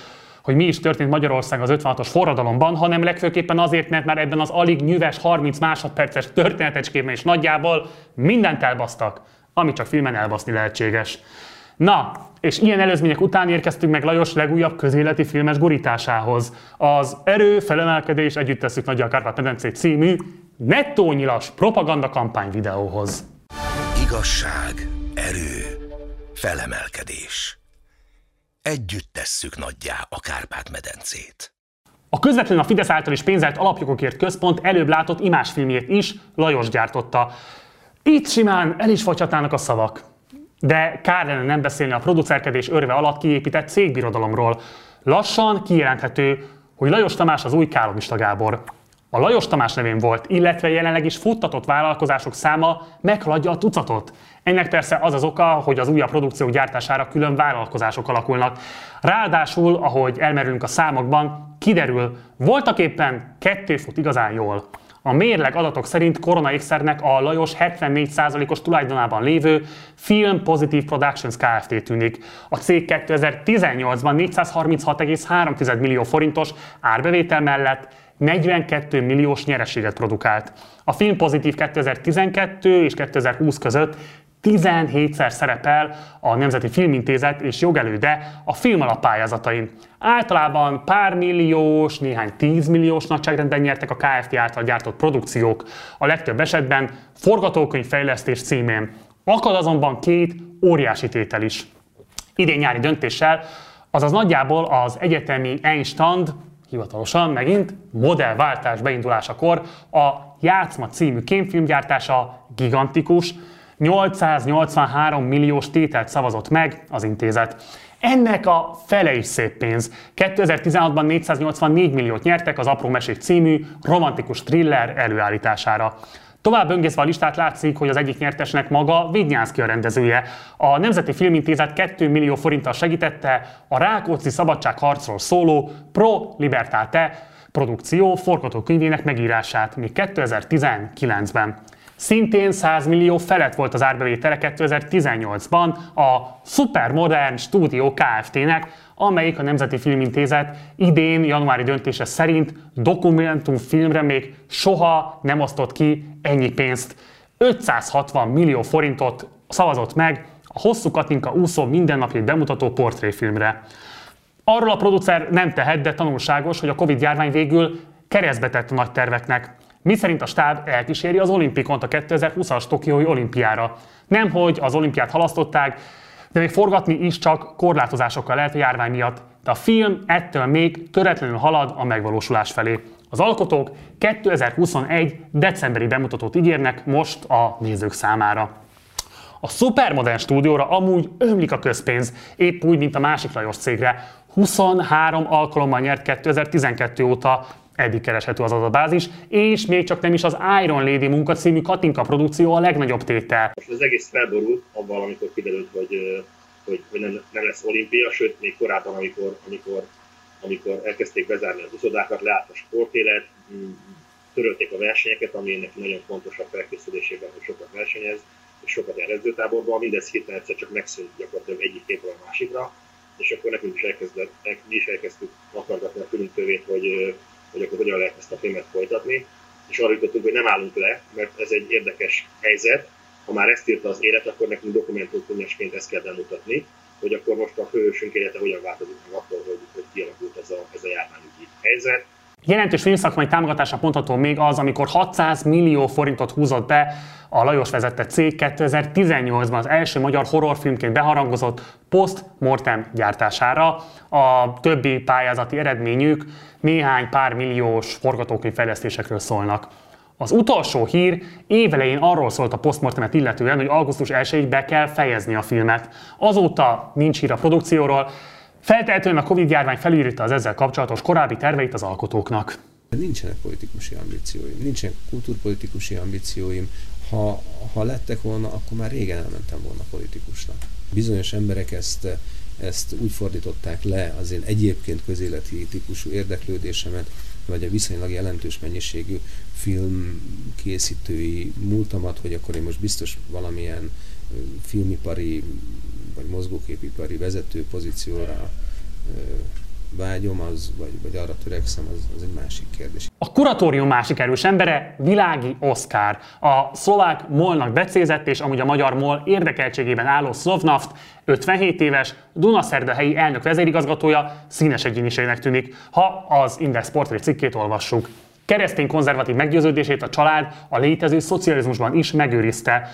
hogy mi is történt Magyarország az 56-os forradalomban, hanem legfőképpen azért, mert már ebben az alig nyüves 30 másodperces történetecskében is nagyjából mindent elbasztak, ami csak filmen elbaszni lehetséges. Na, és ilyen előzmények után érkeztünk meg Lajos legújabb közéleti filmes gurításához. Az Erő, felemelkedés, együtt tesszük nagy a Kárpát-medencét című nettó nyilas propaganda kampány videóhoz. Igazság, erő, felemelkedés együtt tesszük nagyjá a Kárpát-medencét. A közvetlenül a Fidesz által is pénzelt alapjogokért központ előbb látott imásfilmjét is Lajos gyártotta. Itt simán el is fagyhatnának a szavak. De kár lenne nem beszélni a producerkedés örve alatt kiépített cégbirodalomról. Lassan kijelenthető, hogy Lajos Tamás az új Kálomista Gábor. A Lajos Tamás nevén volt, illetve jelenleg is futtatott vállalkozások száma meghaladja a tucatot. Ennek persze az az oka, hogy az újabb produkciók gyártására külön vállalkozások alakulnak. Ráadásul, ahogy elmerülünk a számokban, kiderül, voltak éppen kettő fut igazán jól. A mérleg adatok szerint Korona ékszernek a Lajos 74%-os tulajdonában lévő Film Positive Productions Kft. tűnik. A cég 2018-ban 436,3 millió forintos árbevétel mellett 42 milliós nyereséget produkált. A Film Pozitív 2012 és 2020 között 17-szer szerepel a Nemzeti Filmintézet és jogelőde a film alapályázatain. Általában pár milliós, néhány tízmilliós nagyságrendben nyertek a KFT által gyártott produkciók, a legtöbb esetben forgatókönyvfejlesztés címén. Akad azonban két óriási tétel is. Idén nyári döntéssel, azaz nagyjából az egyetemi Einstand, hivatalosan megint modellváltás beindulásakor a Játszma című kémfilmgyártása gigantikus, 883 milliós tételt szavazott meg az intézet. Ennek a fele is szép pénz. 2016-ban 484 milliót nyertek az Apró Mesék című romantikus thriller előállítására. Tovább öngészve a listát látszik, hogy az egyik nyertesnek maga Vidnyánszki a rendezője. A Nemzeti Filmintézet 2 millió forinttal segítette a Rákóczi szabadságharcról szóló Pro Libertate produkció forgatókönyvének megírását még 2019-ben. Szintén 100 millió felett volt az árbevétele 2018-ban a Supermodern Studio Kft-nek, amelyik a Nemzeti Filmintézet idén januári döntése szerint dokumentumfilmre még soha nem osztott ki ennyi pénzt. 560 millió forintot szavazott meg a hosszú Katinka úszó mindennapjait bemutató portréfilmre. Arról a producer nem tehet, de tanulságos, hogy a Covid járvány végül keresztbe tett a nagy terveknek. Mi szerint a stáb elkíséri az olimpikont a 2020-as Tokiói olimpiára. Nem, hogy az olimpiát halasztották, de még forgatni is csak korlátozásokkal lehet a járvány miatt. De a film ettől még töretlenül halad a megvalósulás felé. Az alkotók 2021. decemberi bemutatót ígérnek most a nézők számára. A szupermodern stúdióra amúgy ömlik a közpénz, épp úgy, mint a másik Lajos cégre. 23 alkalommal nyert 2012 óta, eddig kereshető az adatbázis, és még csak nem is az Iron Lady munka című Katinka produkció a legnagyobb tétel. Most az egész felborult abban, amikor kiderült, hogy, hogy, hogy nem, nem, lesz olimpia, sőt, még korábban, amikor, amikor, amikor elkezdték bezárni az uszodákat, leállt a sportélet, törölték a versenyeket, ami ennek nagyon fontos a felkészülésében, hogy sokat versenyez, és sokat jár edzőtáborban, mindez hirtelen egyszer csak megszűnt gyakorlatilag egyik képről a másikra, és akkor nekünk is elkezdett, mi is elkezdtük akargatni a külünk tövét, hogy, hogy akkor hogyan lehet ezt a filmet folytatni, és arra jutottunk, hogy nem állunk le, mert ez egy érdekes helyzet, ha már ezt írta az élet, akkor nekünk dokumentumfilmesként ezt kell bemutatni, hogy akkor most a főhősünk élete hogyan változik meg attól, hogy, hogy kialakult ez a, ez a járványügyi helyzet. Jelentős filmszakmai támogatásra pontható még az, amikor 600 millió forintot húzott be a Lajos vezette cég 2018-ban az első magyar horrorfilmként beharangozott Post-Mortem gyártására. A többi pályázati eredményük néhány pár milliós forgatókönyv fejlesztésekről szólnak. Az utolsó hír évelején arról szólt a postmortemet illetően, hogy augusztus 1-ig be kell fejezni a filmet. Azóta nincs hír a produkcióról, Feltehetően a Covid-járvány felírta az ezzel kapcsolatos korábbi terveit az alkotóknak. Nincsenek politikusi ambícióim, nincsenek kultúrpolitikusi ambícióim. Ha, ha lettek volna, akkor már régen elmentem volna politikusnak. Bizonyos emberek ezt, ezt úgy fordították le az én egyébként közéleti típusú érdeklődésemet, vagy a viszonylag jelentős mennyiségű filmkészítői múltamat, hogy akkor én most biztos valamilyen filmipari vagy mozgóképipari vezető pozícióra vágyom, az, vagy, vagy arra törekszem, az, az egy másik kérdés. A kuratórium másik erős embere Világi Oszkár. A szlovák molnak becézett, és amúgy a magyar mol érdekeltségében álló Szlovnaft 57 éves, Dunaszerdahelyi elnök vezérigazgatója színes egyéniségnek tűnik, ha az Index portré cikkét olvassuk. Keresztény konzervatív meggyőződését a család a létező szocializmusban is megőrizte.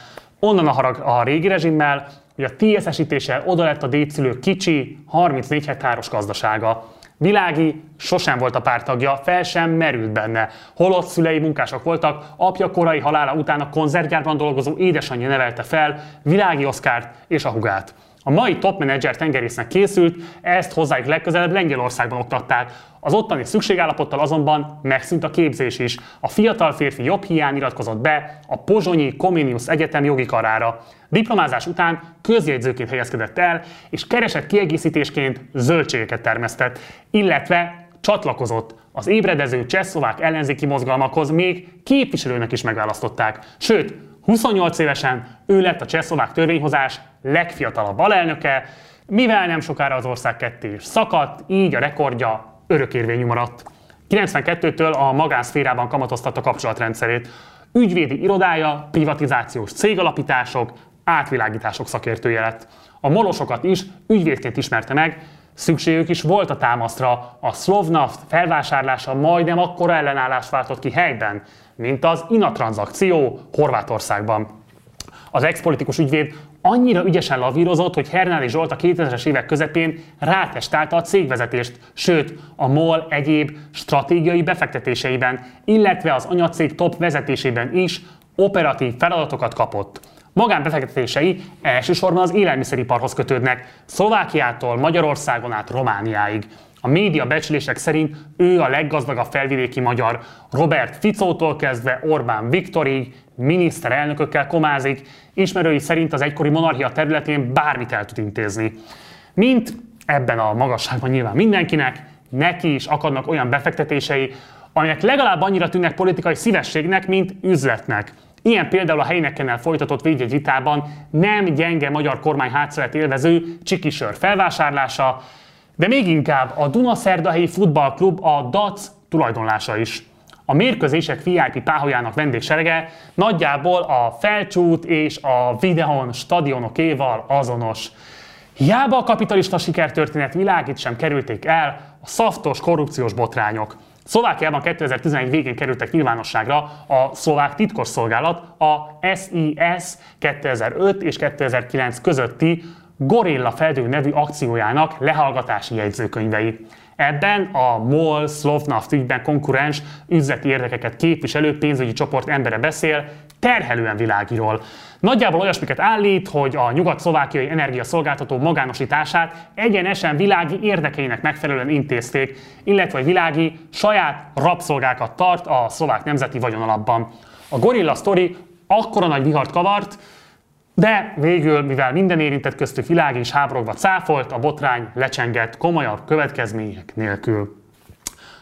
Onnan a harag a régi rezsimmel, hogy a TSS-ítéssel oda lett a dédszülő kicsi, 34 hektáros gazdasága. Világi sosem volt a pártagja, fel sem merült benne. Holott szülei munkások voltak, apja korai halála után a konzervgyárban dolgozó édesanyja nevelte fel Világi Oszkárt és a hugát. A mai top manager tengerésznek készült, ezt hozzájuk legközelebb Lengyelországban oktatták. Az ottani szükségállapottal azonban megszűnt a képzés is. A fiatal férfi jobb hiány iratkozott be a Pozsonyi Comenius Egyetem jogi karára. Diplomázás után közjegyzőként helyezkedett el, és keresett kiegészítésként zöldségeket termesztett, illetve csatlakozott az ébredező csehszlovák ellenzéki mozgalmakhoz még képviselőnek is megválasztották. Sőt, 28 évesen ő lett a csehszlovák törvényhozás legfiatalabb alelnöke, mivel nem sokára az ország ketté is szakadt, így a rekordja örökérvényű maradt. 92-től a magánszférában kamatoztatta kapcsolatrendszerét. Ügyvédi irodája, privatizációs cégalapítások, átvilágítások szakértője lett. A molosokat is ügyvédként ismerte meg, szükségük is volt a támasztra. A Slovnaft felvásárlása majdnem akkora ellenállást váltott ki helyben, mint az INA tranzakció Horvátországban. Az expolitikus ügyvéd annyira ügyesen lavírozott, hogy Hernádi Zsolt a 2000-es évek közepén rátestálta a cégvezetést, sőt, a MOL egyéb stratégiai befektetéseiben, illetve az anyacég top vezetésében is operatív feladatokat kapott. Magánbefektetései elsősorban az élelmiszeriparhoz kötődnek, Szlovákiától Magyarországon át Romániáig. A média becslések szerint ő a leggazdagabb felvidéki magyar. Robert Ficótól kezdve Orbán Viktorig, miniszterelnökökkel komázik, ismerői szerint az egykori monarchia területén bármit el tud intézni. Mint ebben a magasságban nyilván mindenkinek, neki is akadnak olyan befektetései, amelyek legalább annyira tűnnek politikai szívességnek, mint üzletnek. Ilyen például a Heinekennel folytatott védjegyvitában nem gyenge magyar kormány hátszeret élvező csikisör felvásárlása, de még inkább a Dunaszerdahelyi Futballklub, a DAC tulajdonlása is. A mérkőzések VIP páholyának vendégserege nagyjából a felcsút és a videón stadionokéval azonos. Hiába a kapitalista sikertörténet világít sem kerülték el a szaftos korrupciós botrányok. Szlovákiában 2011 végén kerültek nyilvánosságra a szlovák titkosszolgálat a SIS 2005 és 2009 közötti Gorilla Fedő nevű akciójának lehallgatási jegyzőkönyvei. Ebben a MOL Slovnaft ügyben konkurens üzleti érdekeket képviselő pénzügyi csoport embere beszél, terhelően világiról. Nagyjából olyasmiket állít, hogy a nyugat-szlovákiai energiaszolgáltató magánosítását egyenesen világi érdekeinek megfelelően intézték, illetve hogy világi saját rabszolgákat tart a szlovák nemzeti vagyonalapban. A Gorilla Story akkora nagy vihart kavart, de végül, mivel minden érintett köztük világ és háborogva cáfolt, a botrány lecsengett komolyabb következmények nélkül.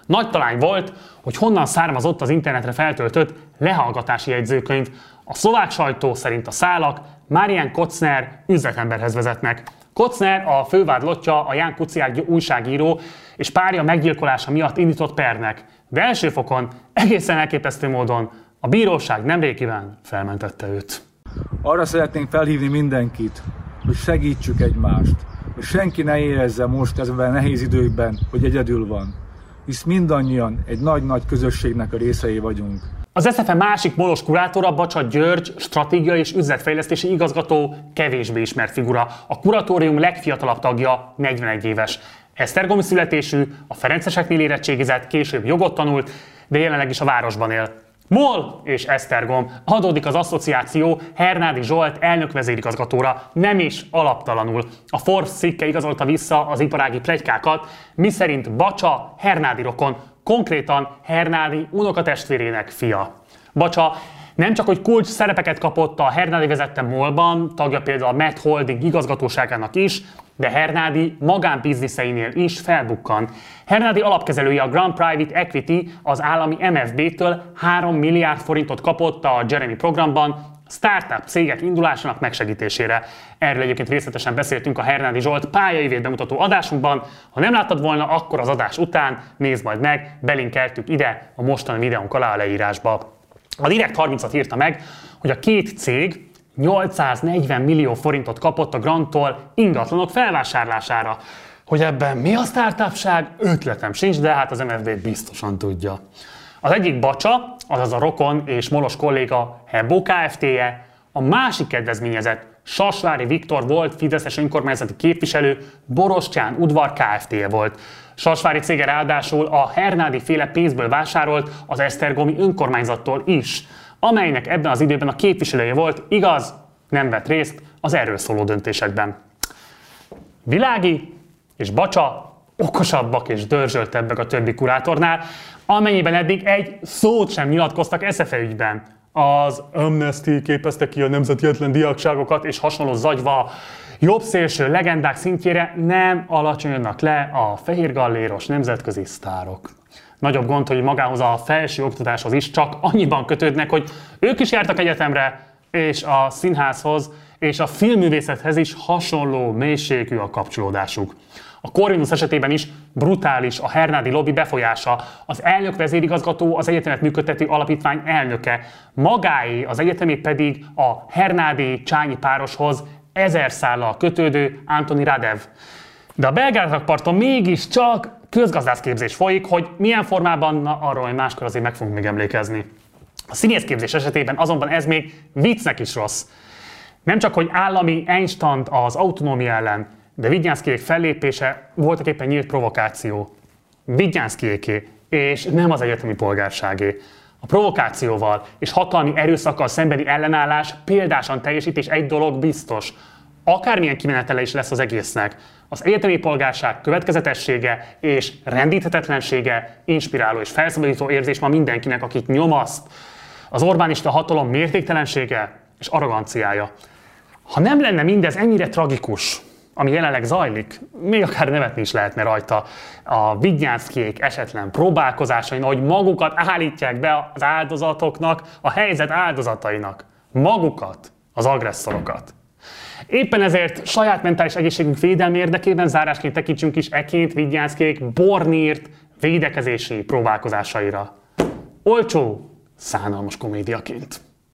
Nagy talány volt, hogy honnan származott az internetre feltöltött lehallgatási jegyzőkönyv. A szlovák sajtó szerint a szálak Marian Kocner üzletemberhez vezetnek. Kocner a fővádlottja a Ján Kuciák újságíró és párja meggyilkolása miatt indított pernek, de első fokon egészen elképesztő módon a bíróság nemrégiben felmentette őt. Arra szeretnénk felhívni mindenkit, hogy segítsük egymást, hogy senki ne érezze most ezben a nehéz időkben, hogy egyedül van, hisz mindannyian egy nagy-nagy közösségnek a részei vagyunk. Az SZFE másik molos kurátora Bacsa György, stratégia és üzletfejlesztési igazgató kevésbé ismert figura. A kuratórium legfiatalabb tagja 41 éves. Esztergomi születésű, a Ferenceseknél érettségizett, később jogot tanult, de jelenleg is a városban él. MOL és Esztergom. Adódik az asszociáció Hernádi Zsolt elnök vezérigazgatóra, nem is alaptalanul. A Forbes cikke igazolta vissza az iparági plegykákat, miszerint Bacsa Hernádi rokon, konkrétan Hernádi unokatestvérének fia. Bacsa nem csak, hogy kulcs szerepeket kapott a Hernádi vezette MOL-ban, tagja például a Met Holding igazgatóságának is, de Hernádi magánbizniszeinél is felbukkan. Hernádi alapkezelője a Grand Private Equity az állami MFB-től 3 milliárd forintot kapott a Jeremy programban, startup cégek indulásának megsegítésére. Erről egyébként részletesen beszéltünk a Hernádi Zsolt pályaivét bemutató adásunkban. Ha nem láttad volna, akkor az adás után nézd majd meg, belinkeltük ide a mostani videónk alá a leírásba. A Direkt 30-at írta meg, hogy a két cég 840 millió forintot kapott a Grantól ingatlanok felvásárlására. Hogy ebben mi a startupság, ötletem sincs, de hát az MFD biztosan tudja. Az egyik Bacsa, azaz a Rokon és Molos kolléga Hebbo Kft-je, a másik kedvezményezett Sasvári Viktor volt Fideszes önkormányzati képviselő, Borostyán udvar Kft-je volt. Sasvári cége ráadásul a Hernádi féle pénzből vásárolt az Esztergomi önkormányzattól is, amelynek ebben az időben a képviselője volt, igaz, nem vett részt az erről szóló döntésekben. Világi és Bacsa okosabbak és dörzsöltebbek a többi kurátornál, amennyiben eddig egy szót sem nyilatkoztak eszefe ügyben. Az Amnesty képezte ki a nemzeti diákságokat és hasonló zagyva jobb szélső legendák szintjére nem alacsonyodnak le a fehér galléros nemzetközi sztárok. Nagyobb gond, hogy magához a felső oktatáshoz is csak annyiban kötődnek, hogy ők is jártak egyetemre, és a színházhoz és a filmművészethez is hasonló mélységű a kapcsolódásuk. A Corvinus esetében is brutális a Hernádi lobby befolyása. Az elnök vezérigazgató az egyetemet működtető alapítvány elnöke, magáé az egyetemi pedig a Hernádi Csányi pároshoz ezer szállal kötődő Antoni Radev. De a belgárdak parton mégiscsak közgazdászképzés folyik, hogy milyen formában, na arról hogy máskor azért meg fogunk még emlékezni. A színészképzés esetében azonban ez még viccnek is rossz. Nem csak, hogy állami Einstein az autonómia ellen, de Vigyánszkiék fellépése voltak éppen nyílt provokáció. Vigyánszkiéké, és nem az egyetemi polgárságé. A provokációval és hatalmi erőszakkal szembeni ellenállás példásan teljesítés egy dolog biztos. Akármilyen kimenetele is lesz az egésznek, az egyetemi polgárság következetessége és rendíthetetlensége inspiráló és felszabadító érzés ma mindenkinek, akit nyomaszt. Az Orbánista hatalom mértéktelensége és arroganciája. Ha nem lenne mindez ennyire tragikus, ami jelenleg zajlik, még akár nevetni is lehetne rajta a Vignyánszkiék esetlen próbálkozásain, hogy magukat állítják be az áldozatoknak, a helyzet áldozatainak. Magukat, az agresszorokat. Éppen ezért saját mentális egészségünk védelmi érdekében zárásként tekintsünk is eként Vignyánszkiék bornírt védekezési próbálkozásaira. Olcsó, szánalmas komédiaként.